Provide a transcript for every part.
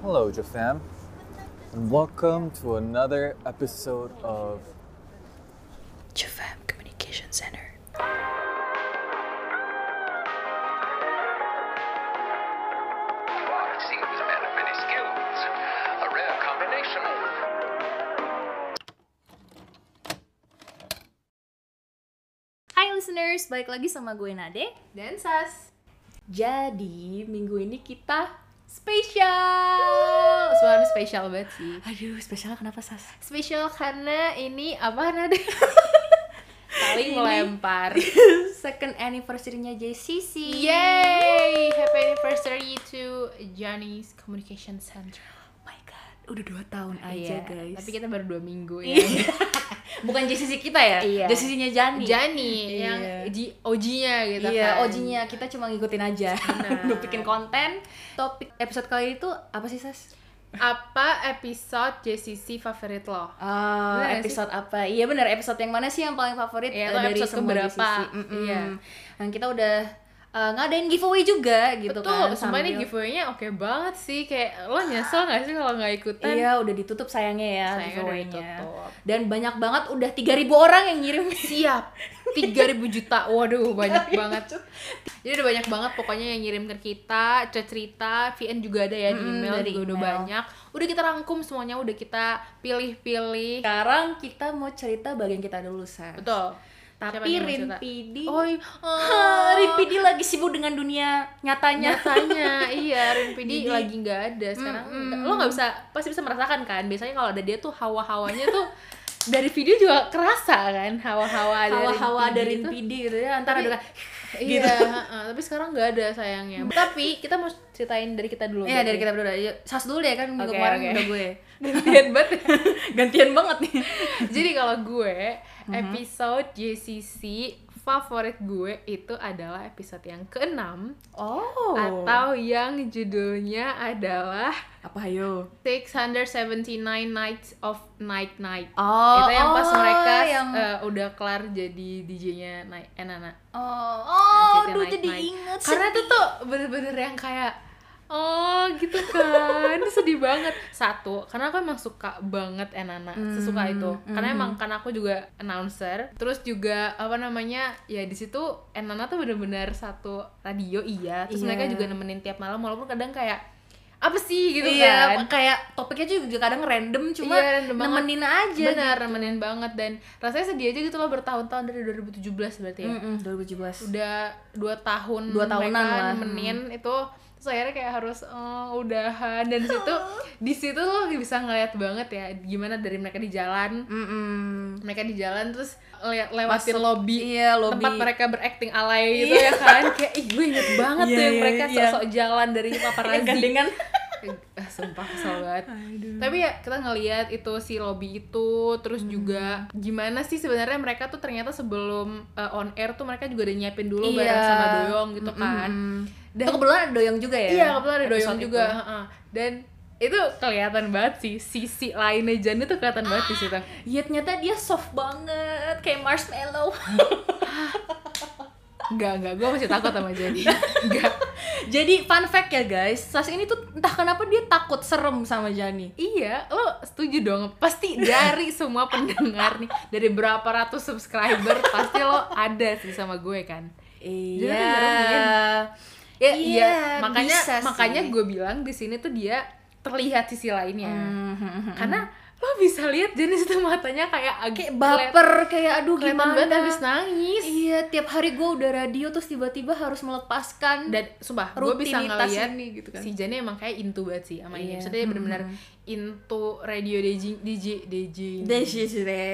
Hello, Jafam, and welcome to another episode of Jafam Communication Center. It seems a man of many skills. A rare combination. Hai listeners, balik lagi sama gue Nade. dan Sas. Jadi minggu ini kita spesial. Suara spesial banget sih. Aduh, spesial kenapa Sas? Spesial karena ini apa nada? Saling Ini- melempar. Second anniversary-nya JCC. Yay! Happy anniversary to Johnny's Communication Center. Oh my god, udah dua tahun aja Iya, guys. Tapi kita baru dua minggu Iya. ya. Bukan JCC kita ya? Iya. JCC-nya Jani. Johnny Iya. yang OG-nya gitu Iya, kan. OG-nya kita cuma ngikutin aja. Benar. Udah bikin konten. Topik episode kali itu apa sih, Sas? Apa episode JCC favorit lo? Ah, Bener episode apa? Iya benar, episode yang mana sih yang paling favorit atau dari episode semua keberapa? JCC? Mm-mm. Iya. Dan kita udah eh, ngadain giveaway juga gitu Betul, kan. ini sambil- giveaway-nya oke banget sih Kayak lo nyesel gak sih kalau nggak ikutan? Iya, udah ditutup sayangnya ya Sayangnya giveaway-nya. Dan banyak banget udah 3000 orang yang ngirim. Siap 3000 juta Waduh banyak banget Jadi udah banyak banget pokoknya yang ngirim ke kita Cerita VN juga ada ya di email dari juga udah email. banyak Udah kita rangkum semuanya Udah kita pilih-pilih Sekarang kita mau cerita bagian kita dulu, Sas. Betul Tapi? Rinpidi Oh, Ah, Rinpidi lagi sibuk dengan dunia nyatanya. nyatanya iya Rinpidi Jadi- lagi nggak ada sekarang Mm-mm. lo nggak bisa pasti bisa merasakan kan biasanya kalau ada dia tuh hawa-hawanya tuh dari video juga kerasa kan hawa-hawa dari Hawa-hawa dari Rinpidi itu. Rinpidi gitu ya, antara Tapi- dengan Iya, heeh, tapi sekarang nggak ada sayangnya. Tapi kita mau ceritain dari kita dulu. Iya, dari kita berdua. Yuk, Sas dulu deh kan minggu Oke, kemarin oke. udah gue. Gantian banget. ya. Gantian banget nih. Jadi kalau gue Mhm. episode JCC favorit gue itu adalah episode yang keenam Oh. atau yang judulnya adalah apa ayo? 679 Nights of Night Night. Oh, itu yang pas oh, mereka yang- eh, udah kelar jadi DJ-nya Night eh Nana. Oh, oh, aduh Night jadi inget Karena itu tuh bener-bener yang kayak Oh gitu kan. Sedih banget. Satu Karena aku emang suka banget Enana. Sesuka itu. Karena emang kan aku juga announcer. Terus juga Apa namanya Ya di situ Enana tuh bener-bener Satu radio iya. Terus Iya. mereka juga nemenin tiap malam Walaupun kadang kayak Apa sih? gitu iya, kan. kayak topiknya juga kadang random cuma Iya, random banget. nemenin aja. Benar nemenin banget. Dan rasanya sedih aja gitu loh Bertahun-tahun dari 2017 berarti ya. Mm-mm, 2017. udah dua tahun Dua tahunan mereka lah. nemenin itu terus akhirnya kayak harus oh, udahan dan situ di situ lo bisa ngeliat banget ya gimana dari mereka di jalan Mm-mm. mereka di jalan terus lihat lewatin Masuk, lobby iya, lobby. tempat mereka berakting alay gitu ya kan kayak ih gue inget banget Iya, tuh yang iya, mereka iya. sok-sok jalan dari paparazzi Gandengan. ah, sumpah kesel banget tapi ya kita ngelihat itu si lobby itu terus juga gimana sih sebenarnya mereka tuh ternyata sebelum uh, on air tuh mereka juga udah nyiapin dulu bareng Iya. sama Doyong gitu kan Mm-mm. Dan- itu kebetulan ada doyong juga ya? iya kebetulan ada Doyong juga itu. heeh. dan itu kelihatan banget sih sisi lainnya Jan itu kelihatan banget di situ Iya ternyata dia soft banget kayak marshmallow. enggak enggak gue masih takut sama Jani enggak Jadi fun fact ya guys, Sas ini tuh entah kenapa dia takut serem sama Jani. Iya, lo setuju dong. Pasti dari semua pendengar nih, dari berapa ratus subscriber, pasti lo ada sih sama gue kan. Iya. kan nyeremin. Ya, Iya, iya, makanya bisa sih. makanya gue bilang di sini tuh dia terlihat sisi lainnya. Mhm. Karena lo bisa lihat jenis itu matanya kayak agak kayak baper kayak aduh gimana banget habis nangis. iya tiap hari gue udah radio terus tiba-tiba harus melepaskan Dan sumpah, gue bisa ngeliat ini gitu kan. si Jani emang kayak into banget sih sama ini. Iya. Maksudnya dia bener-bener into radio DJ DJ DJ. Deh.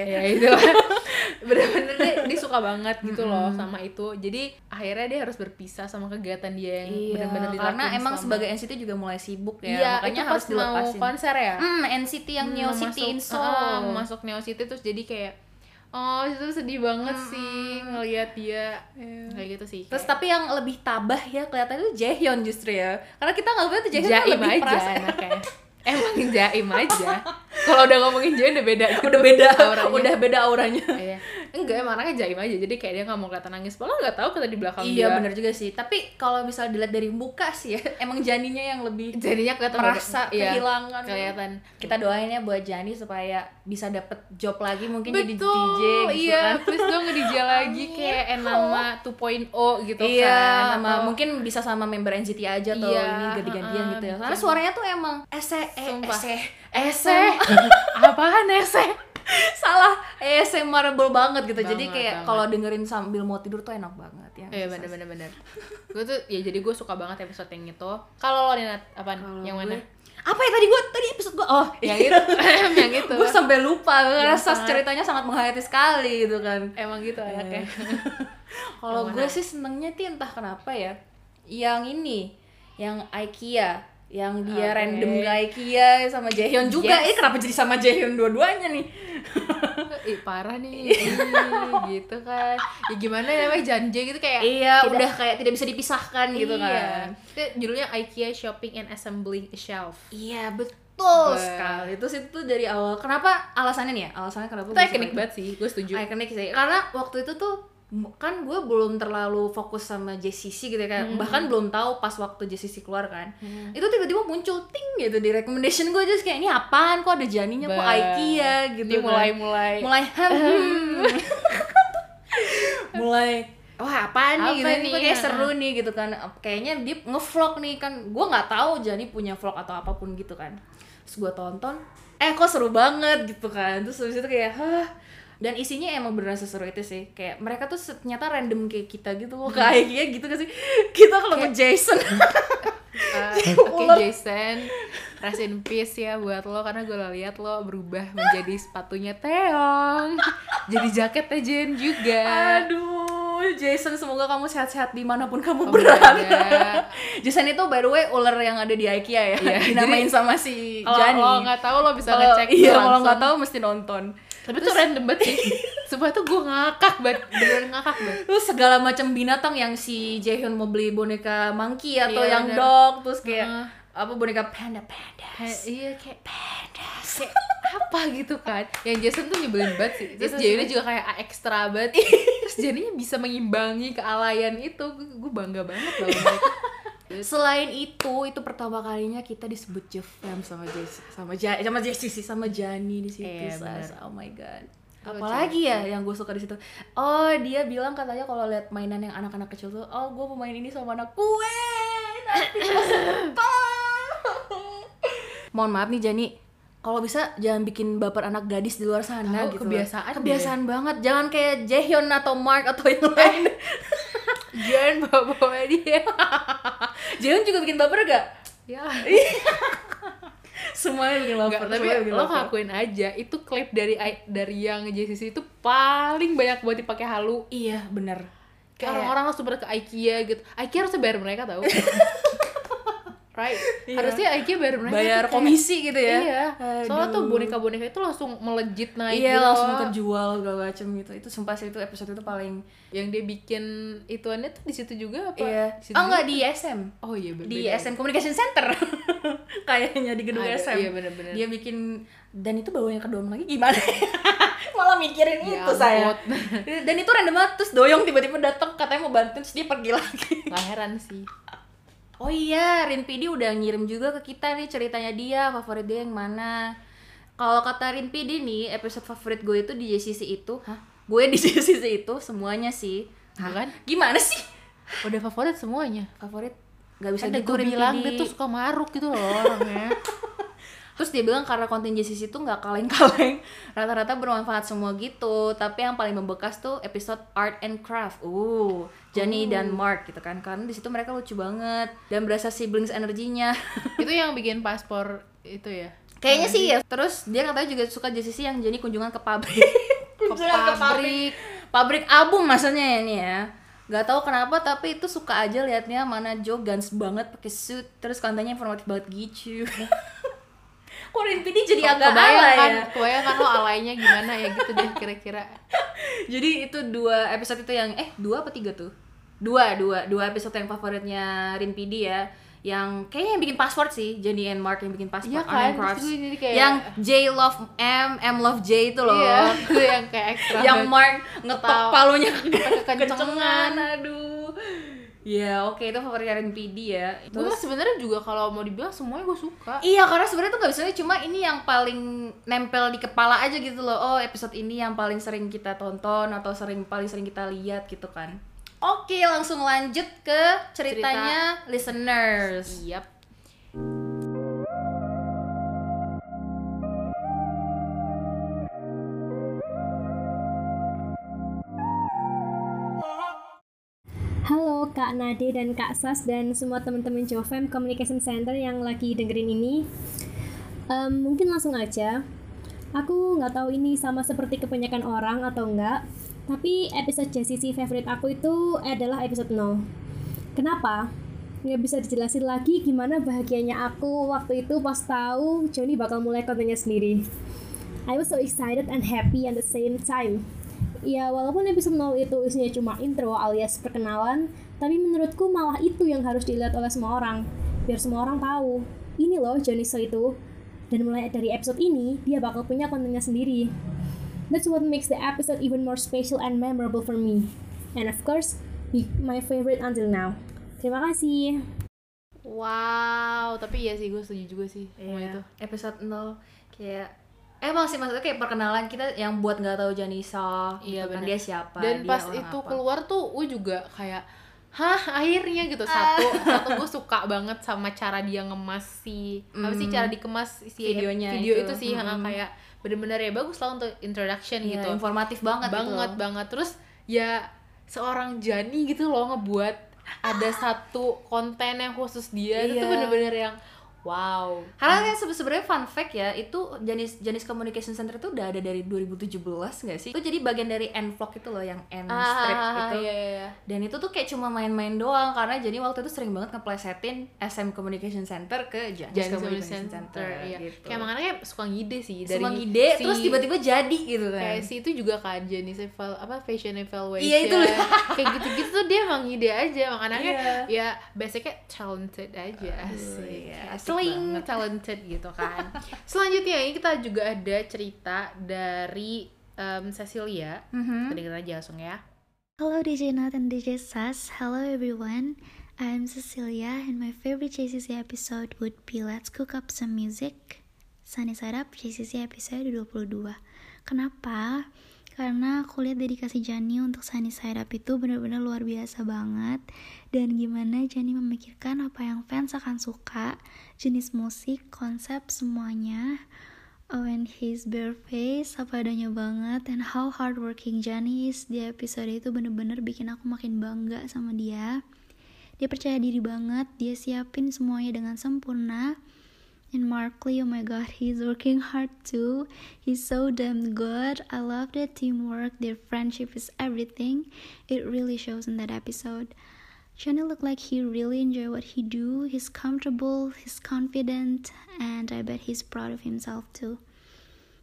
ya itu bener-bener dia, dia suka banget gitu loh sama itu. Jadi akhirnya dia harus berpisah sama kegiatan dia yang Iya, bener-bener karena emang selama- sebagai NCT juga mulai sibuk ya, iya makanya harus pas mau dilepasin. konser ya? Hmm, NCT yang Neo Hmm, City in masuk- Seoul. ah, masuk Neo City terus jadi kayak oh itu sedih banget sih ngelihat dia. Kayak gitu sih Terus kayak tapi yang lebih tabah ya kelihatan itu Jaehyun justru ya. Karena kita nggak tuh Jaehyun jaim lebih aja perasa. anaknya. emang jaim aja kalau udah ngomongin jaim udah beda gitu udah beda, auranya. udah beda auranya. Iya. enggak emang anaknya jaim aja jadi kayak dia nggak mau kelihatan nangis malah nggak tahu kita di belakang Iya dia bener juga sih. Tapi kalau misalnya dilihat dari muka sih ya, emang Janinya yang lebih jadinya kelihatan merasa iya, kehilangan. kelihatan Kita doain ya buat Jani supaya bisa dapet job lagi mungkin jadi betul DJ gitu iya kan. please dong nge DJ lagi kayak Enama 2.0 gitu iya, kan sama Atau- mungkin bisa sama member NCT aja tuh Iya, ini ganti-gantian uh-uh, gitu ya. Karena suaranya tuh emang ese eh, ese ese apaan ese salah ASMRable banget gitu. Jadi Banget, kayak banget. kalau dengerin sambil mau tidur tuh enak banget ya. Iya bener bener bener. gue tuh ya jadi gue suka banget episode yang itu. Kalau lo Nina apaan? Kalau yang gue- mana? Apa ya tadi gue tadi episode gue oh yang itu. yang itu. gue sampai lupa ngerasa ceritanya sangat menghayati sekali gitu kan Emang gitu anaknya. kalau gue sih senengnya tuh entah kenapa ya yang ini yang IKEA yang dia Oke. random ke IKEA sama Jaehyun juga Yes. ini kenapa jadi sama Jaehyun dua-duanya nih Ih, parah nih. Ih, gitu kan. Ya gimana ya namanya Janje gitu kayak iya tidak- udah kayak tidak bisa dipisahkan gitu Iya. kan Itu judulnya IKEA Shopping and Assembling a Shelf. iya betul Be- sekali itu itu dari awal kenapa alasannya nih ya alasannya kenapa Itu ikonik itu? banget sih, gue setuju. ikonik sih karena waktu itu tuh kan gue belum terlalu fokus sama JCC gitu ya kan bahkan belum tahu pas waktu JCC keluar kan. Itu tiba-tiba muncul ting gitu di recommendation gue just kayak ini apaan? Kok ada janinya? Kok IKEA gitu Ini kan. mulai-mulai. Mulai hmm. mulai wah apaan nih? Apa gitu nih? Kok kayak Ya. seru nih gitu kan. Kayaknya dia ngevlog nih kan. Gue nggak tahu Jani punya vlog atau apa pun gitu kan. Terus gue tonton eh kok seru banget gitu kan. Terus habis itu kayak hah dan isinya emang beneran seseru itu sih. Kayak mereka tuh ternyata random kayak kita gitu loh. Kayak gitu gak sih? Kita kalau ke Jason Uh, Oke Ular. Jason, rest in peace ya buat lo karena gue lihat lo berubah menjadi sepatunya Teong, jadi jaketnya Jen juga. aduh Jason semoga kamu sehat-sehat di mana pun kamu Oh, berada. Jason itu by the way ular yang ada di IKEA ya. Iya, dinamain sama si Kalau Jani. lo nggak tahu lo bisa Kalau- ngecek iya kalau nggak tahu mesti nonton Tapi tuh random banget sih. Sumpah tuh gue ngakak banget, beneran ngakak banget. terus segala macam binatang yang si Jaehyun mau beli boneka monkey atau Iya, yang bener. dog terus kayak Heeh. apa boneka panda panda Kayak, iya kayak kayak apa gitu kan yang Jason tuh nyebelin banget sih terus Jenny sih. juga kayak ekstra banget terus Jenny bisa mengimbangi kealayan itu gue bangga banget loh mereka selain itu itu pertama kalinya kita disebut Jefam sama Jess sama Ja sama Jessie sih sama Jani di situ Iya, oh my god. Apalagi ya yang gue suka di situ? Oh dia bilang katanya kalau lihat mainan yang anak-anak kecil tuh oh gue mau main ini sama anak gue. Nanti mohon maaf nih Jani. Kalau bisa jangan bikin baper anak gadis di luar sana Tahu, gitu kebiasaan kebiasaan banget. Jangan kayak Jaehyun atau Mark atau yang lain jangan bawa-bawa dia. Jaehyun juga bikin baper gak? Ya. Semuanya bikin baper Enggak, tapi bikin lo ngakuin aja itu klip dari dari yang JCC itu paling banyak buat dipakai halu. Iya bener. Kayak Kayak- orang-orang langsung pada ke IKEA gitu. IKEA harusnya bayar mereka tau right. Iya. harusnya IKEA bayar mereka bayar kayak- komisi gitu ya. Iya. Soalnya tuh Aduh. boneka-boneka itu langsung melejit naik iya gitu langsung terjual segala macem gitu. Itu sumpah sih itu episode itu paling yang dia bikin ituannya tuh di situ juga apa? Iya. Di situ oh enggak di SM oh iya berbeda di SM Communication Center. Kayaknya di gedung Ada, SM iya, bener-bener. dia bikin dan itu bawanya ke dom lagi gimana? Malah mikirin Ya itu saya. dan itu random banget terus doyong tiba-tiba datang katanya mau bantuin terus dia pergi lagi. Nggak heran sih Oh iya, Rin PD udah ngirim juga ke kita nih ceritanya dia, favorit dia yang mana. Kalau kata Rin PD nih, episode favorit gue itu di JCC itu, hah? Gue di JCC itu semuanya sih. Bukan? Gimana sih? udah favorit semuanya Favorit? Gak bisa kan gitu gue Rin bilang dia tuh suka maruk gitu loh orangnya Terus dia bilang karena konten JCC itu nggak kaleng-kaleng, rata-rata bermanfaat semua gitu. Tapi yang paling membekas tuh episode Art and Craft. Uh, Jenny dan Mark gitu kan. Karena di situ mereka lucu banget dan berasa siblings energinya. itu yang bikin paspor itu ya Kayaknya sih ya. Terus dia katanya juga suka JCC yang Jenny kunjungan ke pabrik. ke pabrik pabrik album maksudnya ya ini ya. Gak tahu kenapa tapi itu suka aja liatnya mana Joe gans banget pakai suit terus kontennya informatif banget gitu. Kok Rin PD jadi agak kebayang alay kan ya? kebayang kan lo alaynya gimana ya gitu deh kira-kira Jadi itu dua episode itu yang eh dua apa tiga tuh? Dua, dua, dua episode yang favoritnya Rin PD ya. yang kayaknya yang bikin password sih Jenny and Mark yang bikin password on kan, Cross. jadi kayak- yang J love M M love J itu loh Iya, itu yang kayak ekstra. yang. Mark ngetok palunya kekencengan aduh ya oke itu favorit kalian PD ya Gue mah sebenarnya juga kalau mau dibilang semuanya gue suka. Iya karena sebenarnya tuh gak bisa cuma ini yang paling nempel di kepala aja gitu loh. Oh episode ini yang paling sering kita tonton atau sering paling sering kita lihat gitu kan. Oke langsung lanjut ke ceritanya listeners. Yap. Kak Nade dan Kak Sas dan semua teman-teman Jovem Communication Center yang lagi dengerin ini. Em, mungkin langsung aja. Aku nggak tahu ini sama seperti kebanyakan orang atau enggak, tapi episode JCC favorit aku itu adalah episode 0. Kenapa? Nggak bisa dijelasin lagi gimana bahagianya aku waktu itu pas tahu Johnny bakal mulai kontennya sendiri. I was so excited and happy at the same time. Ya walaupun episode 0 itu isinya cuma intro alias perkenalan, tapi menurutku malah itu yang harus dilihat oleh semua orang. Biar semua orang tahu, ini loh Johnny So itu. Dan mulai dari episode ini, dia bakal punya kontennya sendiri. That's what makes the episode even more special and memorable for me. And of course, my favorite until now. Terima kasih. Wow, tapi iya sih gue setuju juga sih sama Iya. itu. Episode 0 kayak Emang sih maksudnya kayak perkenalan kita yang buat nggak tahu Janisa, Iya, gitu kan dia siapa, Dan dia pas itu apa. keluar tuh gue juga kayak Hah, akhirnya gitu satu satu gue suka banget sama cara dia ngemas si apa sih cara dikemas si Videonya video itu. itu, sih Mm-mm. kayak bener-bener ya bagus lah untuk introduction Iya, gitu informatif banget, gitu banget loh. banget terus ya seorang Jani gitu loh ngebuat ada satu konten yang khusus dia itu tuh Iya. bener-bener yang wow Karena kan sebe- sebenarnya fun fact ya, itu Janis Janis Communication Center itu udah ada dari 2017 nggak sih? Itu jadi bagian dari N Vlog itu loh yang N strip ah, itu. iya, iya, iya. Dan itu tuh kayak cuma main-main doang karena jadi waktu itu sering banget ngeplesetin SM Communication Center ke Janis, Janis Communication Communication Center, Center, iya. gitu. Kayak makanya kayak suka ngide sih dari Cuma ngide si- terus tiba-tiba jadi gitu kan. kayak si itu juga kan Janis eval apa fashion evaluation Iya, itu loh. kayak gitu-gitu tuh dia emang ngide aja makanya Iya. ya basicnya talented aja asik iya, asik banget. talented gitu kan selanjutnya ini kita juga ada cerita dari em, Cecilia Mhm. kita dengar aja langsung ya Hello DJ Nat and DJ Sas. Hello everyone. I'm Cecilia and my favorite JCC episode would be Let's Cook Up Some Music. Sunny Side Up JCC episode 22. Kenapa? Karena aku lihat dedikasi Jani untuk Sunny Side Up itu benar-benar luar biasa banget dan gimana Jani memikirkan apa yang fans akan suka, jenis musik, konsep semuanya. Oh, and his bare face, apa adanya banget, and how hardworking Johnny is di episode itu bener-bener bikin aku makin bangga sama dia. Dia percaya diri banget, dia siapin semuanya dengan sempurna. And Markley, oh my god, he's working hard too. He's so damn good. I love their teamwork, their friendship is everything. It really shows in that episode. Johnny looked like he really enjoy what he do. He's comfortable, he's confident, and I bet he's proud of himself too.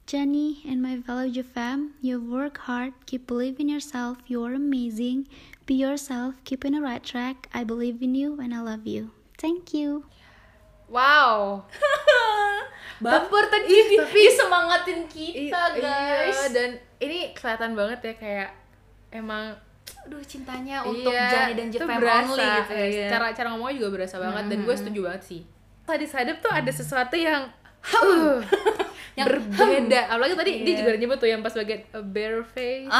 Jenny and my fellow fam, you work hard, keep believing in yourself, you're amazing. Be yourself, keep in the right track. I believe in you and I love you. Thank you. Wow Baper tadi tapi semangatin kita I- guys. iya, dan ini kelihatan banget ya kayak emang Aduh cintanya untuk iya, Jani dan berasa, only gitu ya. ya. cara cara ngomongnya juga berasa banget dan gue setuju banget sih tadi sadap tuh ada sesuatu yang uh, Yang berbeda apalagi tadi dia Iya. juga nyebut tuh yang pas bagian a bare face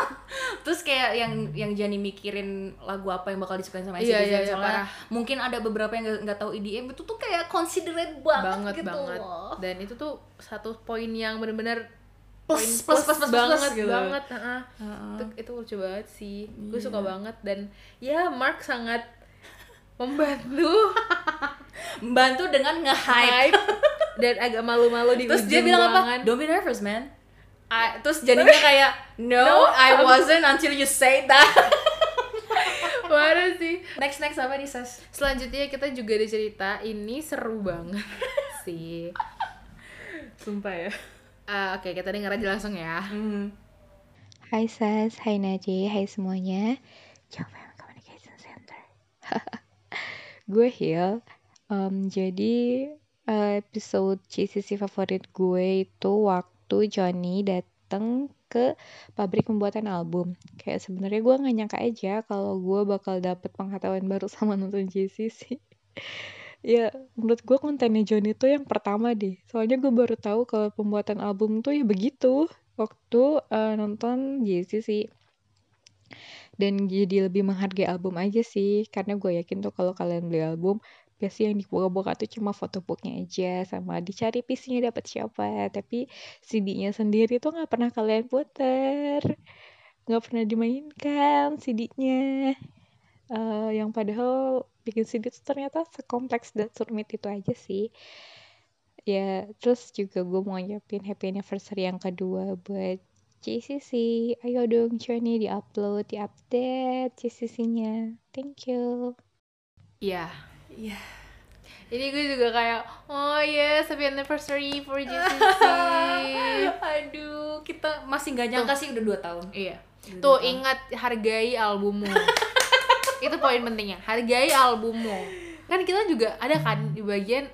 Terus kayak yang yang Jani mikirin lagu apa yang bakal disukain sama Iya, SCTV iya, iya, soalnya parah. mungkin ada beberapa yang nggak tahu EDM itu tuh kayak considerate banget, banget gitu banget loh. dan itu tuh satu poin yang benar-benar Plus, plus, plus, plus, plus, banget plus, gitu. banget heeh. itu, itu lucu banget sih gue suka banget dan ya Mark sangat membantu Membantu dengan nge-hype. hype dan agak malu-malu di Terus dia bilang ruangan. apa? Don't be nervous, man. I- terus jadinya kayak no, No, I wasn't until you say that. Parah sih. next next apa nih Sas? Selanjutnya kita juga ada cerita ini seru banget sih. Sumpah ya. Ah, Oke, kita dengar aja langsung ya. Hai Sas, hai Naje, hai semuanya Jovem Communication Center Gue Hil Em, jadi eh, episode JCC favorit gue itu waktu Johnny datang ke pabrik pembuatan album. Kayak sebenarnya gue nggak nyangka aja kalau gue bakal dapet pengetahuan baru sama nonton JCC. ya menurut gue kontennya Johnny tuh yang pertama deh. Soalnya gue baru tahu kalau pembuatan album tuh ya begitu waktu eh, nonton JCC dan jadi lebih menghargai album aja sih. Karena gue yakin tuh kalau kalian beli album biasanya yang dibuka-buka tuh cuma fotobooknya aja sama dicari PC-nya dapat siapa. Tapi CD-nya sendiri tuh nggak pernah kalian puter. Nggak pernah dimainkan CD-nya Eh, yang padahal bikin CD tuh ternyata sekompleks dan serumit itu aja sih. Ya terus juga gue mau nyiapin happy anniversary yang kedua buat JCC ayo dong Johnny di upload di update JCC-nya thank you Iya. Iya. Ini gue juga kayak, oh yes, happy anniversary for JCC. Aduh, kita masih nggak nyangka sih udah 2 tahun. iya. Tuh ingat hargai albummu. Itu poin pentingnya, hargai albummu. Kan kita juga ada kan di bagian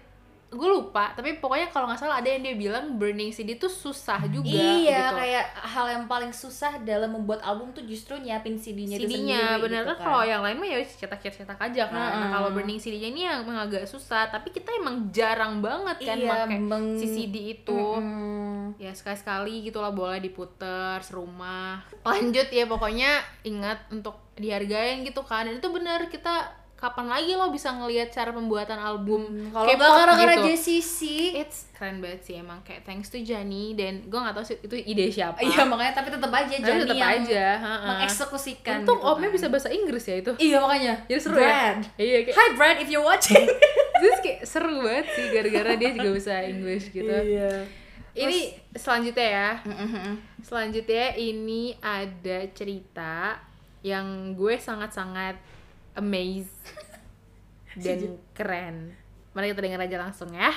gue lupa, tapi pokoknya kalau nggak salah ada yang dia bilang burning CD tuh susah juga iya, gitu. kayak hal yang paling susah dalam membuat album tuh justru nyiapin CD-nya itu CD-nya sendiri. bener gitu kan kalau yang lain mah ya cetak-cetak aja kan. Nah, Mm-mm. kalau burning CD-nya ini yang agak susah, tapi kita emang jarang banget kan Iya, pakai meng- si CD itu. Mm-mm. Ya sekali-sekali gitulah boleh diputer serumah. Lanjut ya pokoknya ingat untuk dihargain gitu kan. Dan itu bener kita kapan lagi lo bisa ngelihat cara pembuatan album Hmm, Kalau nggak gara-gara gitu. JCC, It's keren banget sih emang kayak thanks to Jani dan gue nggak tahu sih itu ide siapa. iya makanya tapi tetap aja Tapi jadi tetep yang aja, mengeksekusikan. Untung gitu omnya kan. bisa bahasa Inggris ya itu. Iya makanya. Jadi seru Brad. ya. Iya kayak Hi Brad, if you're watching. terus kayak seru banget sih gara-gara dia juga bisa English gitu. Iya. Ini selanjutnya ya. Selanjutnya ini ada cerita yang gue sangat-sangat amazed dan keren. Mari kita dengar aja langsung ya.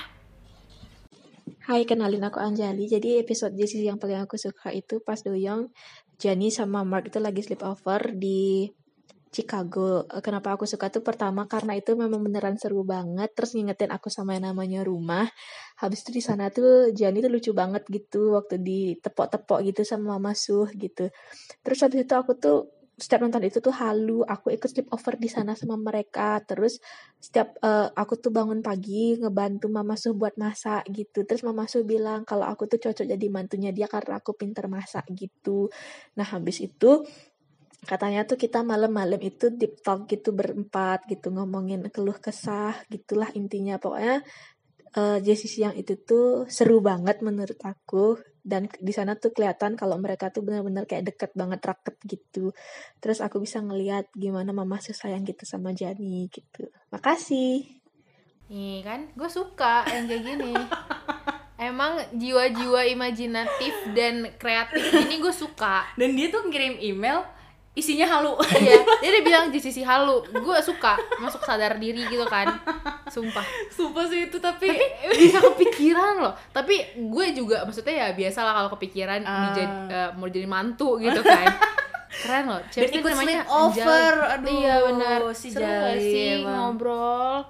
Hai, kenalin aku Anjali. Jadi episode JCC yang paling aku suka itu pas Doyong, Jenny sama Mark itu lagi sleepover di Chicago. Kenapa aku suka tuh pertama karena itu memang beneran seru banget. Terus ngingetin aku sama yang namanya rumah. Habis itu di sana tuh Jenny tuh lucu banget gitu waktu ditepok-tepok gitu sama Mama Suh gitu. Terus habis itu aku tuh setiap nonton itu tuh halu, aku ikut sleepover di sana sama mereka. Terus setiap eh, aku tuh bangun pagi ngebantu Mama Suh buat masak gitu. Terus Mama Suh bilang kalau aku tuh cocok jadi mantunya dia karena aku pinter masak gitu. Nah habis itu katanya tuh kita malam-malam itu deep talk gitu berempat gitu ngomongin keluh kesah gitulah intinya pokoknya eh JCC yang itu tuh seru banget menurut aku dan di sana tuh kelihatan kalau mereka tuh benar-benar kayak deket banget raket gitu terus aku bisa ngeliat gimana mama sayang gitu sama Jani gitu makasih Nih kan, gue suka yang kayak gini. Emang jiwa-jiwa imajinatif dan kreatif ini gue suka. Dan dia tuh ngirim email isinya halu. Iya, dia udah bilang di sisi halu. Gue suka masuk sadar diri gitu kan. Sumpah. Sumpah sih itu tapi, bisa kepikiran loh tapi gue juga maksudnya ya biasa lah kalau kepikiran Ah. dijad- eh, mau jadi mantu gitu kan keren loh ikut namanya sleepover. Anjali. Aduh, iya benar si seru Jali sih emang. ngobrol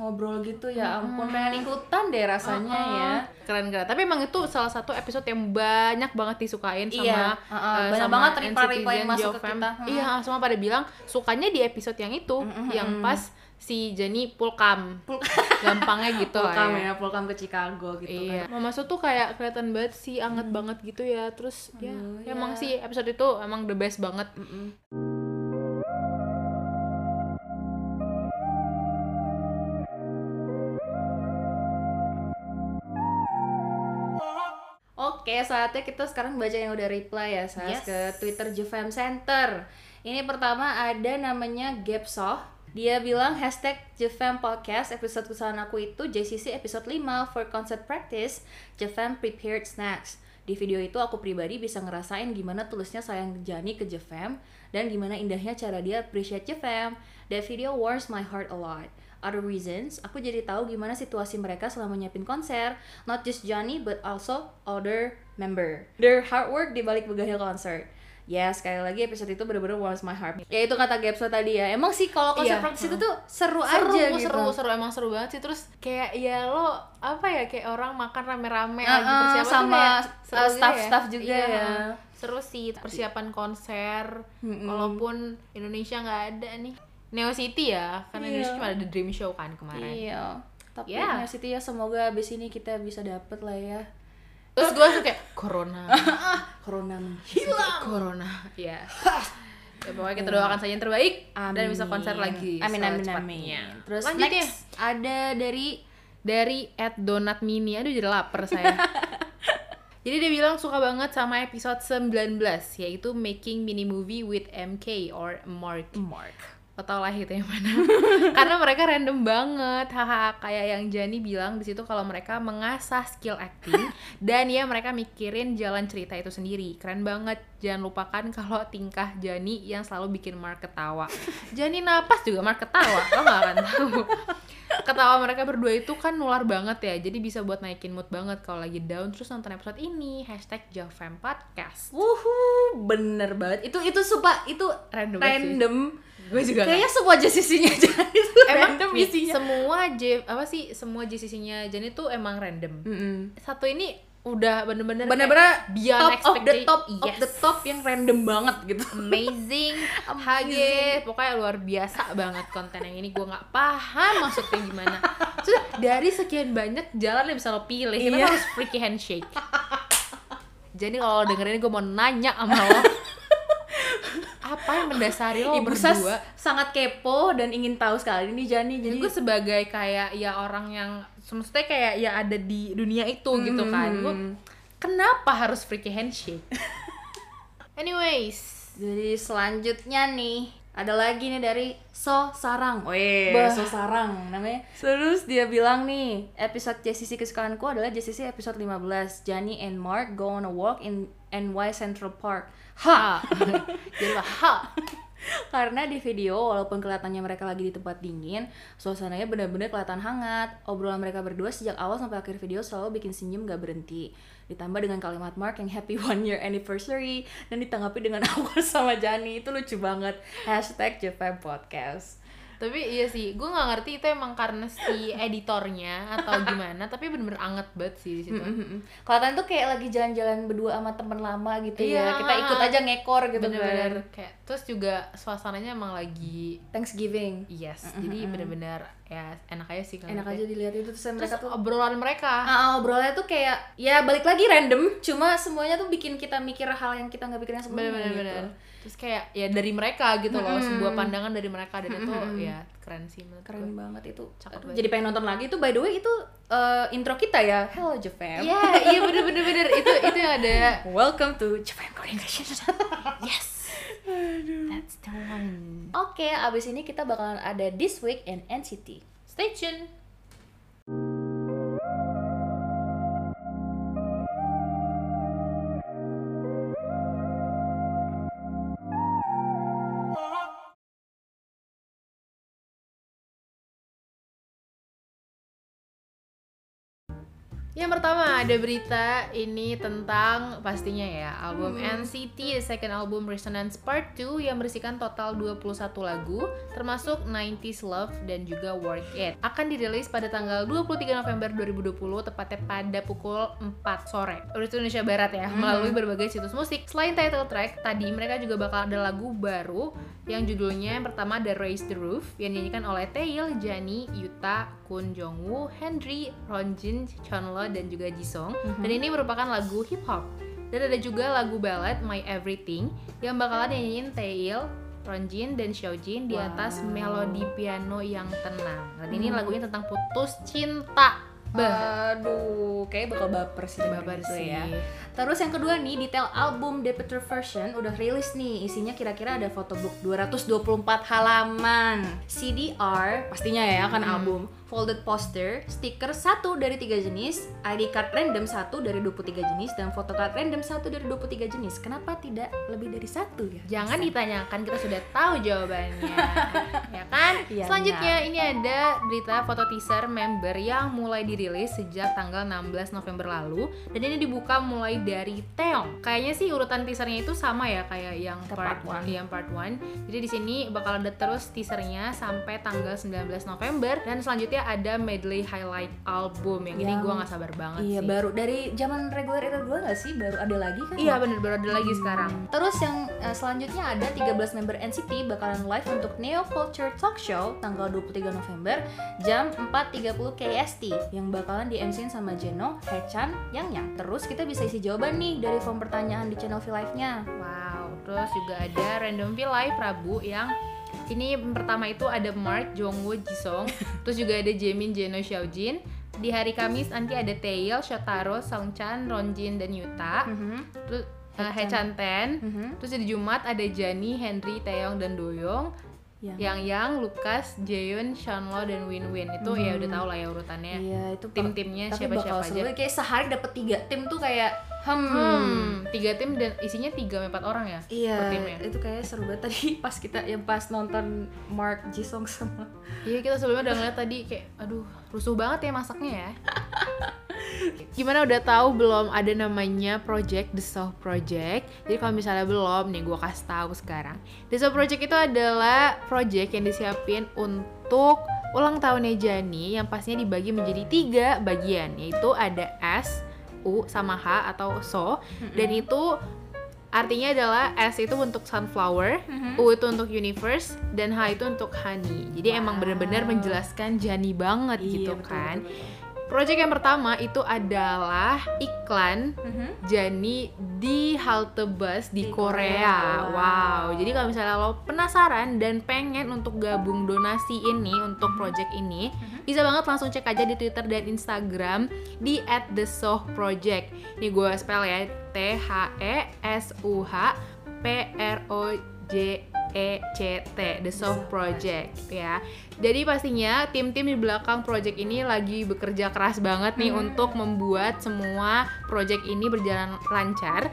ngobrol gitu ya ampun pengen ikutan deh rasanya ya. keren keren tapi emang itu salah satu episode yang banyak banget disukain sama Iya, uh-uh, eh, banyak sama banget reply-reply yang masuk ke kita. Mm-mm. iya semua pada bilang sukanya di episode yang itu yang pas si Jenny pulkam gampangnya gitu lah Pulkam ya. ya, pulkam ke Chicago gitu Iya, kan. Mama Su tuh kayak kelihatan banget sih, anget banget gitu ya. Terus ya, Aduh, emang ya. sih episode itu emang the best banget. Oke, saatnya kita sekarang baca yang udah reply ya, Sas, Yes. ke Twitter Jefam Center. Ini pertama ada namanya Gapsoh. Dia bilang hashtag Jefam Podcast episode kesalahan aku itu JCC episode 5 for concert practice Jefam prepared snacks. Di video itu aku pribadi bisa ngerasain gimana tulisnya sayang Jani ke Jefam dan gimana indahnya cara dia appreciate Jefam. That video warms my heart a lot. Other reasons, aku jadi tahu gimana situasi mereka selama nyiapin konser, not just Johnny but also other member. Their hard work di balik begahil konser. ya sekali lagi episode itu bener-bener warms my heart. Ya itu kata Gapso tadi ya. Emang sih kalau konsep Iya, praktis itu tuh seru, seru aja gitu. seru seru. Emang seru banget sih. Terus kayak ya lo apa ya kayak orang makan rame-rame Uh-uh, lagi persiapan sama, uh, seru staff-staff juga Iya, ya. seru sih persiapan konser. Mm-mm. walaupun Indonesia nggak ada nih Neo City ya karena Iya. Indonesia cuma ada The Dream Show kan kemarin. Iya tapi Ya. ya Siti ya semoga abis ini kita bisa dapet lah ya. Terus gue suka kayak corona. Corona hilang. Corona. Ya ya pokoknya kita doakan saja yang terbaik dan bisa konser lagi amin amin amin. Terus Lanjut ya. next ada dari dari at donat mini. Aduh jadi lapar saya. Jadi dia bilang suka banget sama episode 19 yaitu making mini movie with MK or Mark. Mark tau lah itu yang mana. Karena mereka random banget. Haha kayak yang Jani bilang di situ kalau mereka mengasah skill acting dan ya mereka mikirin jalan cerita itu sendiri. Keren banget. Jangan lupakan kalau tingkah Jani yang selalu bikin Mark ketawa. Jani napas juga Mark ketawa lo gak akan tahu. Ketawa mereka berdua itu kan nular banget ya. Jadi bisa buat naikin mood banget kalau lagi down terus nonton episode ini. Hashtag Jovem Podcast. Wuhu, bener banget. Itu itu sumpah itu Random banget sih. Gue juga Kayaknya semua JCC-nya jadi itu emang random isinya. semua J apa sih semua JCC-nya Jani tuh emang random. Mm-mm. Satu ini udah bener-bener Bener-bener beyond top of the top of Yes. the top yang random banget gitu. amazing, HG, pokoknya luar biasa banget konten yang ini gue nggak paham maksudnya gimana. Sudah dari sekian banyak jalan yang bisa lo pilih, kita Iya. harus freaky handshake. Jadi kalau dengerin gue mau nanya sama lo, apa yang mendasari lo Ibu Sas berdua? sangat kepo dan ingin tahu sekali nih Jani. Jadi Jadi gue sebagai kayak ya orang yang semestinya kayak ya ada di dunia itu gitu kan. Gue kenapa harus freaky handshake? Anyways, Jadi selanjutnya nih ada lagi nih dari So Sarang. Weh, Bah. So Sarang namanya. Terus dia bilang nih, episode JCC kesukaanku adalah JCC episode 15. Johnny and Mark go on a walk in NY Central Park. Ha. jadi ha. Karena di video walaupun kelihatannya mereka lagi di tempat dingin, suasananya benar-benar kelihatan hangat. Obrolan mereka berdua sejak awal sampai akhir video selalu bikin senyum gak berhenti. Ditambah dengan kalimat Mark yang happy one year anniversary dan ditanggapi dengan awal sama Jani itu lucu banget. Hashtag JFM Podcast. Tapi iya sih, gue nggak ngerti itu emang karena si editornya atau gimana. Tapi bener-bener anget banget sih di situ. Kelihatan tuh kayak lagi jalan-jalan berdua sama temen lama gitu ya. Iya. Kita ikut aja ngekor gitu Bener-bener kan. kayak terus juga suasananya emang lagi Thanksgiving. yes. Jadi bener-bener ya enak aja sih Enak ngeliatnya. aja dilihat itu terus mereka tuh obrolan mereka. Ah, obrolannya tuh kayak ya balik lagi random, cuma semuanya tuh bikin kita mikir hal yang kita nggak pikirin sebelumnya bener-bener gitu. bener. terus kayak ya dari mereka gitu loh Mm-mm. sebuah pandangan dari mereka dan itu ya keren sih menurut Keren gue. banget itu. Cakep Aduh, banget. jadi pengen nonton lagi itu by the way itu eh, intro kita ya. Hello Jefem. Iya, iya bener bener bener itu itu yang ada. Welcome to Jefem Communication. Yes. That's the one. Oke, abis ini kita bakalan ada This Week in NCT. Stay tune. Yang pertama ada berita ini tentang pastinya ya album NCT The Second Album Resonance Part 2 yang berisikan total 21 lagu termasuk 90s Love dan juga Work It. Akan dirilis pada tanggal 23 November 2020 tepatnya pada pukul 4 sore. Waktu Indonesia Barat ya melalui berbagai situs musik. Selain title track tadi mereka juga bakal ada lagu baru yang judulnya yang pertama ada Raise the Roof yang dinyanyikan oleh Taeil, Jani, Yuta, Kun Jong Woo, Henry, Ronjin, Chunlo dan juga Jisung. Dan ini merupakan lagu hip hop. Dan ada juga lagu ballad My Everything yang bakalan dinyanyiin Taeil, Ronjin dan Xiaojin di atas melodi piano yang tenang. Dan ini lagunya tentang putus cinta. Bah, Aduh, kayak bakal baper sih babar dengerin itu sih. ya. Terus yang kedua nih, detail album Departure Version udah rilis nih. Isinya kira-kira ada photobook 224 halaman. CDR, pastinya ya kan album. Folded poster, stiker satu dari tiga jenis, ID card random satu dari 23 jenis, dan foto card random satu dari 23 jenis. Kenapa tidak lebih dari satu ya? Jangan Bisa. ditanyakan, kita sudah tahu jawabannya. ya kan? Iya, Selanjutnya ini ada berita foto teaser member yang mulai dirilis sejak tanggal 16 November lalu dan ini dibuka mulai dari Taeyong. Kayaknya sih urutan teasernya itu sama ya kayak yang Ke part part one. 1. Yang part 1. Jadi di sini bakal ada terus teasernya sampai tanggal 19 November dan selanjutnya ada medley highlight album yang, ini gua nggak sabar banget Iya, sih. baru dari zaman regular era 2 nggak sih? Baru ada lagi kan? Iya bener baru ada lagi sekarang. Terus yang eh, selanjutnya ada 13 member NCT bakalan live untuk Neo Culture Talk Show tanggal 23 November jam 4.30 KST yang bakalan di MC sama Jeno, Hechan, Yang Yang. Terus kita bisa isi jawaban nih dari form pertanyaan di channel V Live-nya. Wow, terus juga ada Random V Live Rabu yang ini yang pertama itu ada Mark, Jongwoo, Jisung, terus juga ada Jaemin, Jeno, Xiaojin. Di hari Kamis nanti ada Taeyil, Shotaro, Songchan, Ronjin, dan Yuta. Terus uh, Hechan Ten. Mhm. Terus di Jumat ada Jani, Henry, Taeyong, dan Doyoung. Yang Yang Yang, Lukas, Jaehyun, Shanlo, dan Win Win. Itu ya udah tau lah ya urutannya. Iya, itu Tim-timnya tapi siapa-siapa aja. banget. Kayak sehari dapet tiga tim tuh kayak hmm, Hmm, tiga tim dan isinya tiga empat orang ya per Iya, timnya. itu kayak seru banget tadi pas kita yang pas nonton Mark Jisung sama Iya kita sebelumnya udah ngeliat tadi kayak aduh rusuh banget ya masaknya ya. Gimana udah tahu belum ada namanya project The Soul Project. Jadi kalau misalnya belum nih gue kasih tahu sekarang. The Soul Project itu adalah project yang disiapin untuk ulang tahunnya Jani yang pastinya dibagi menjadi tiga bagian yaitu ada S, U sama H atau So dan itu Artinya adalah S itu untuk sunflower, U itu untuk universe, dan H itu untuk honey. Jadi emang bener-bener menjelaskan Jani banget gitu Iya, betul, kan. betul, Project yang pertama itu adalah iklan Jani di halte bus di, Di Korea. Korea, Wow. wow. Jadi kalau misalnya lo penasaran dan pengen untuk gabung donasi ini untuk project ini, bisa banget langsung cek aja di Twitter dan Instagram di @thesohproject. Ini gue spell ya T H E S U H P R O J E C T The Soft Project ya. Jadi pastinya tim-tim di belakang project ini lagi bekerja keras banget nih untuk membuat semua project ini berjalan lancar,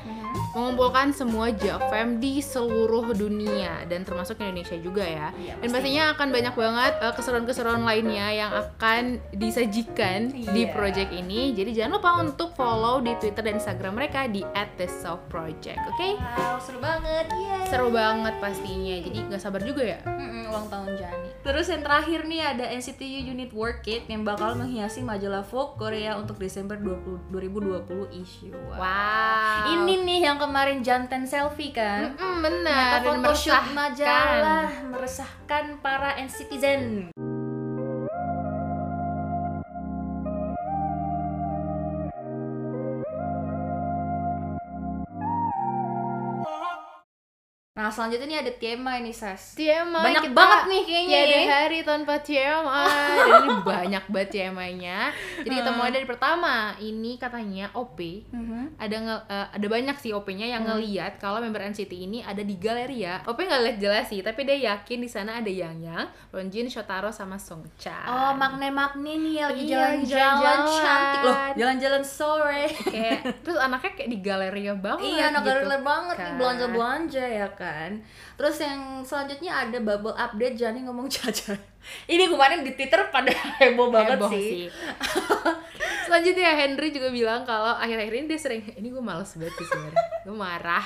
mengumpulkan semua JFM di seluruh dunia dan termasuk Indonesia juga ya. Iya, dan pastinya akan banyak banget eh, keseruan-keseruan lainnya yang akan disajikan di Iya. project ini. Jadi jangan lupa untuk follow di Twitter dan Instagram mereka di @thesoftproject, oke? Wow, seru banget. Yeay. Seru banget pastinya. Jadi nggak sabar juga ya. Mm-mm, ulang tahun Jani. Terus yang terakhir nih ada NCT U Unit Work It yang bakal menghiasi majalah Vogue Korea untuk Desember 20, 2020 issue. Wow. Ini nih yang kemarin jantan selfie kan. Mm, benar. Photoshoot meresahkan. majalah meresahkan para NCTzen. Nah selanjutnya nih ada TMI nih Sas. TMI Banyak kita banget nih kayaknya tiada ya. hari tanpa TMI ini banyak banget TMI-nya jadi kita mulai dari pertama. Ini katanya OP ada nge- eh, ada banyak sih OP-nya yang ngeliat kalau member NCT ini ada di Galeria. OP nggak lihat jelas sih tapi dia yakin di sana ada Yang Yang Ronjin Shotaro sama Songchan Oh makne-makne nih yang lagi Iya, jalan-jalan. cantik loh Jalan-jalan sore. Kayak terus anaknya kayak di Galeria banget Iya anak gitu. Galer banget nih kan. belanja-belanja ya kan Terus yang selanjutnya ada bubble update Jani ngomong caca Ini kemarin di Twitter pada heboh banget Heboh sih. Selanjutnya Henry juga bilang kalau akhir-akhir ini dia sering ini gue males banget sih sebenarnya. Gue marah.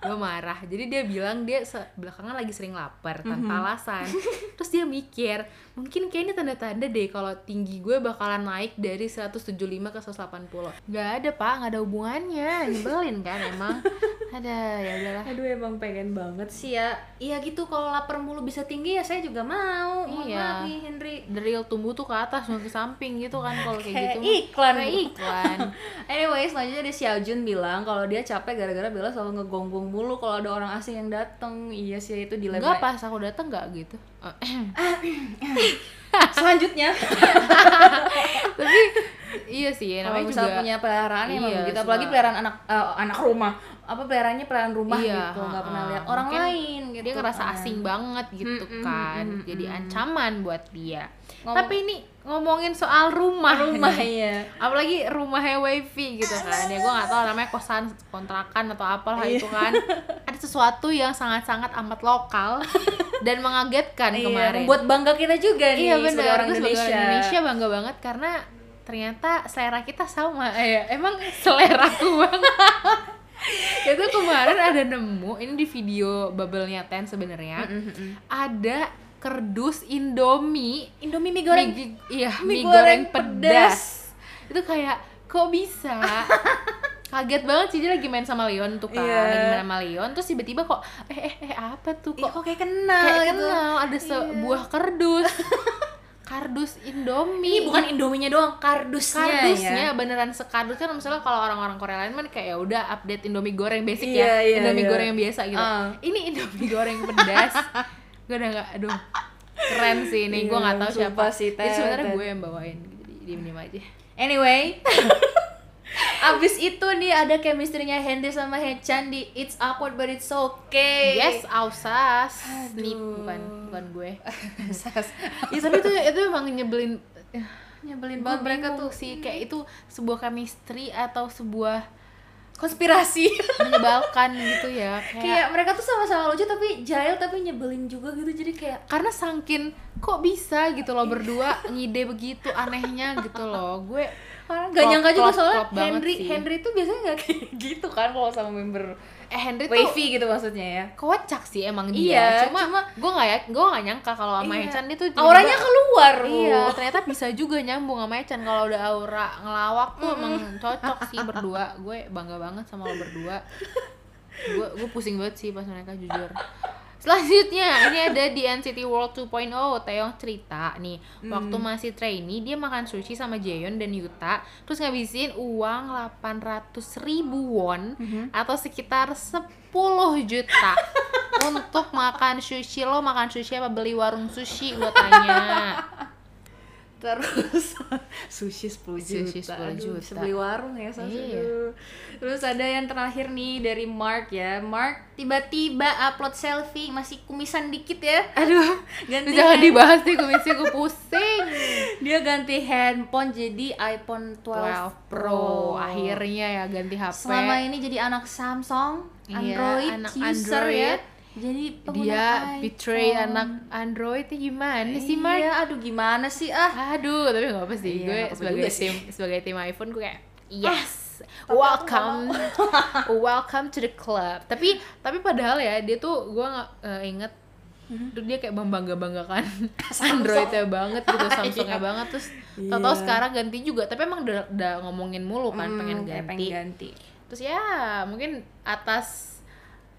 Gue marah. Jadi dia bilang dia belakangan lagi sering lapar tanpa alasan. Terus dia mikir, mungkin kayak ini tanda-tanda deh kalau tinggi gue bakalan naik dari 175 ke 180. Gak ada, Pak, gak ada hubungannya. Nyebelin kan emang. Ada, ya udahlah. Aduh emang pengen banget sih ya Iya gitu kalau lapar mulu bisa tinggi ya saya juga mau Mohon Iya. maaf nih Henry Drill tumbuh tuh ke atas, nggak ke samping gitu kan kalau kayak Kayak gitu. iklan. Kayak iklan. Anyway, selanjutnya ada Xiaojun bilang kalau dia capek gara-gara Bella selalu ngegonggong mulu kalau ada orang asing yang datang. Iya sih itu dilema. Enggak pas aku datang nggak gitu. Eh, Selanjutnya tapi iya sih Kalau namanya misalnya juga punya peliharaan ya emang Iya, begitu. suka- Apalagi peliharaan anak eh, anak rumah. Apa peliharaannya peliharaan rumah Iya, gitu, nggak pernah lihat orang lain gitu. dia ngerasa kan. asing banget gitu Mm-mm, kan mm-mm, jadi mm-mm. ancaman buat dia Ngom- tapi ini ngomongin soal rumah rumah ya. apalagi rumahnya wifi gitu kan ya gue nggak tahu namanya kosan kontrakan atau apalah Iya. itu kan ada sesuatu yang sangat-sangat amat lokal dan mengagetkan Iya, kemarin membuat bangga kita juga nih iya sebagai orang sebagai Indonesia. orang Indonesia bangga banget karena ternyata selera kita sama. Eh, emang selera aku banget. Itu kemarin ada nemu ini di video bubble-nya Ten sebenarnya ada kerdus Indomie. Indomie mie goreng. mie, iya mie mie, goreng, goreng pedas. itu kayak kok bisa? Kaget banget sih dia lagi main sama Leon tuh kan Iya. lagi main sama Leon terus tiba-tiba kok eh eh eh apa tuh Ih, kok? kok kayak kenal kayak gitu. kenal ada sebuah kardus kardus Indomie. Ini bukan Indominya doang, kardusnya, kardusnya ya. beneran sekardus kan misalnya kalau orang-orang Korea lain kan kayak ya udah update Indomie goreng basic Iya, ya iya, Indomie iya. goreng yang biasa gitu. Ah. ini Indomie goreng pedas. Gue udah nggak aduh keren sih ini. Gue Iya, nggak tahu siapa. sih, jadi sebenarnya gue yang bawain di diem diem aja. Anyway, abis itu nih ada chemistry-nya Henry sama Hechan di It's Awkward But It's Okay. yes ausas nih bukan bukan gue Sas. ya tapi itu itu emang nyebelin Nyebelin banget mereka tuh sih kayak itu sebuah chemistry atau sebuah konspirasi. menyebalkan gitu ya kayak, kayak mereka tuh sama-sama lucu tapi jahil tapi nyebelin juga gitu. Jadi kayak karena sangkin kok bisa gitu loh berdua ngide begitu anehnya gitu loh gue Klop, gak nyangka juga soalnya klop Henry sih. Henry tuh biasanya gak kayak gitu kan kalau sama member eh Henry tuh wavy gitu maksudnya ya. kocak sih emang Iya, dia cuma, cuma- gue nggak ya gue nggak nyangka kalau sama Iya. Hechan dia tuh Auranya tiba-tiba- keluar Bu. iya ternyata bisa juga nyambung sama Hechan kalau udah aura ngelawak tuh emang cocok sih berdua gue bangga banget sama lo berdua gue gue pusing banget sih pas mereka jujur Selanjutnya, ini ada di NCT World 2.0 Taeyong cerita nih. Waktu masih trainee, dia makan sushi sama Jaeyeon dan Yuta Terus ngabisin uang 800 ribu won Atau sekitar 10 juta Untuk makan sushi. Lo makan sushi apa? Beli warung sushi gue tanya Terus sushi 10 juta. Sushi 10 Aduh, juta. bisa beli warung ya Sas. Iya. Aduh. Terus ada yang terakhir nih dari Mark ya. Mark tiba-tiba upload selfie masih kumisan dikit ya. Aduh, Ganti jangan hand- dibahas nih kumisnya gue pusing Dia ganti handphone jadi iPhone 12, 12 Pro Akhirnya ya ganti HP Selama ini jadi anak Samsung, Iya, Android anak user Android. ya. Jadi dia iPhone. betray anak Android itu gimana sih Mark? Iya, aduh gimana sih ah. Aduh, tapi gak apa sih. Iya, gue nggak sebagai juga sih. tim sebagai tim iPhone gue kayak Ah, yes. Welcome, welcome to the club. Tapi tapi padahal ya dia tuh gue nggak eh, inget Mhm. tuh dia kayak membangga banggakan Androidnya banget gitu, Samsungnya Iya. banget terus tau-tau sekarang ganti juga. Tapi emang udah, udah ngomongin mulu kan Hmm, pengen ganti. pengen ganti. Terus ya mungkin atas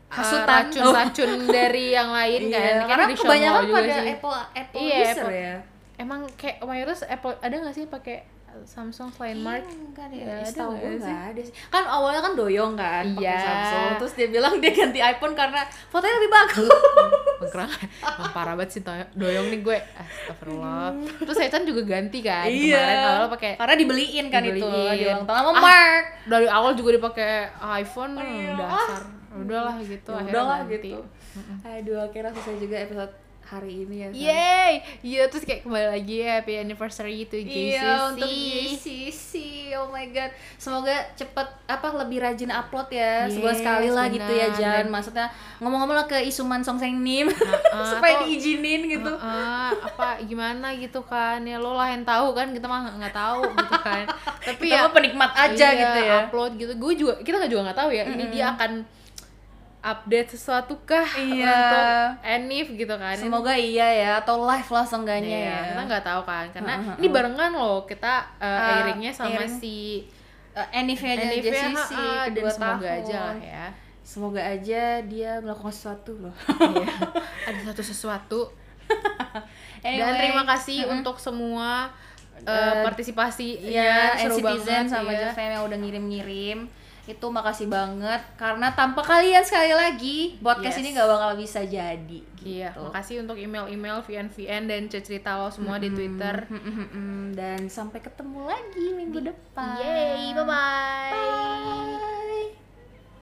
uh, Hasutan. racun-racun dari yang lain kan. Iya, Kan karena di kebanyakan pada sih. Apple Apple Iya, user Apple. ya. Emang kayak mayoritas Apple ada nggak sih pakai Samsung selain Mark? Enggak deh, Ya, ada setahu nggak gue sih? ada sih. Kan awalnya kan doyong kan pakai Iya. Samsung, terus dia bilang dia ganti iPhone karena fotonya lebih bagus. Mengkerang, parah banget sih doyong nih gue. Astagfirullah. Terus Sechan juga ganti kan Iya. kemarin awalnya pakai karena dibeliin kan itu Dibeliin. di ulang tahun sama Ah, Mark. dari awal juga dipakai iPhone Iya. dasar. Udahlah gitu, Ya udahlah gitu. Aduh, akhirnya selesai juga episode hari ini ya. Yeay! Iya, terus kayak kembali lagi ya happy anniversary to JCC. Iya untuk JCC, oh my god, semoga cepet apa lebih rajin upload ya, sebulan Yes, sekali lah gitu ya. Jan. Dan- Maksudnya ngomong-ngomong lah ke Isuman Songseng Nim Heeh, supaya atau- diizinin gitu. Heeh, apa gimana gitu kan ya lo lah yang tahu kan kita mah nggak tahu gitu kan tapi Kita ya penikmat aja iya, gitu ya. upload gitu gue juga kita juga nggak tahu ya ini dia akan update sesuatu kah Iya. untuk Enif gitu kan Semoga iya ya, atau live lah seenggaknya Iya, ya. kita nggak tahu kan karena Heeh, ini barengan loh kita uh, Ah, airingnya sama airing. si Uh, Enif-nya aja Enif ya JCC, heeh, dan semoga tahun. aja lah ya Semoga aja dia melakukan sesuatu loh. Iya. ada satu sesuatu dan terima kasih untuk semua uh, Eh, partisipasi ya seru Citizen banget sama ya. Jefem yang udah ngirim-ngirim itu makasih banget karena tanpa kalian sekali lagi podcast yes. ini gak bakal bisa jadi iya, gitu. Iya, makasih untuk email-email VN-VN dan cerita lo semua mm -hmm. di Twitter. Mm -hmm. Dan sampai ketemu lagi minggu depan. Yay. Bye. -bye. bye.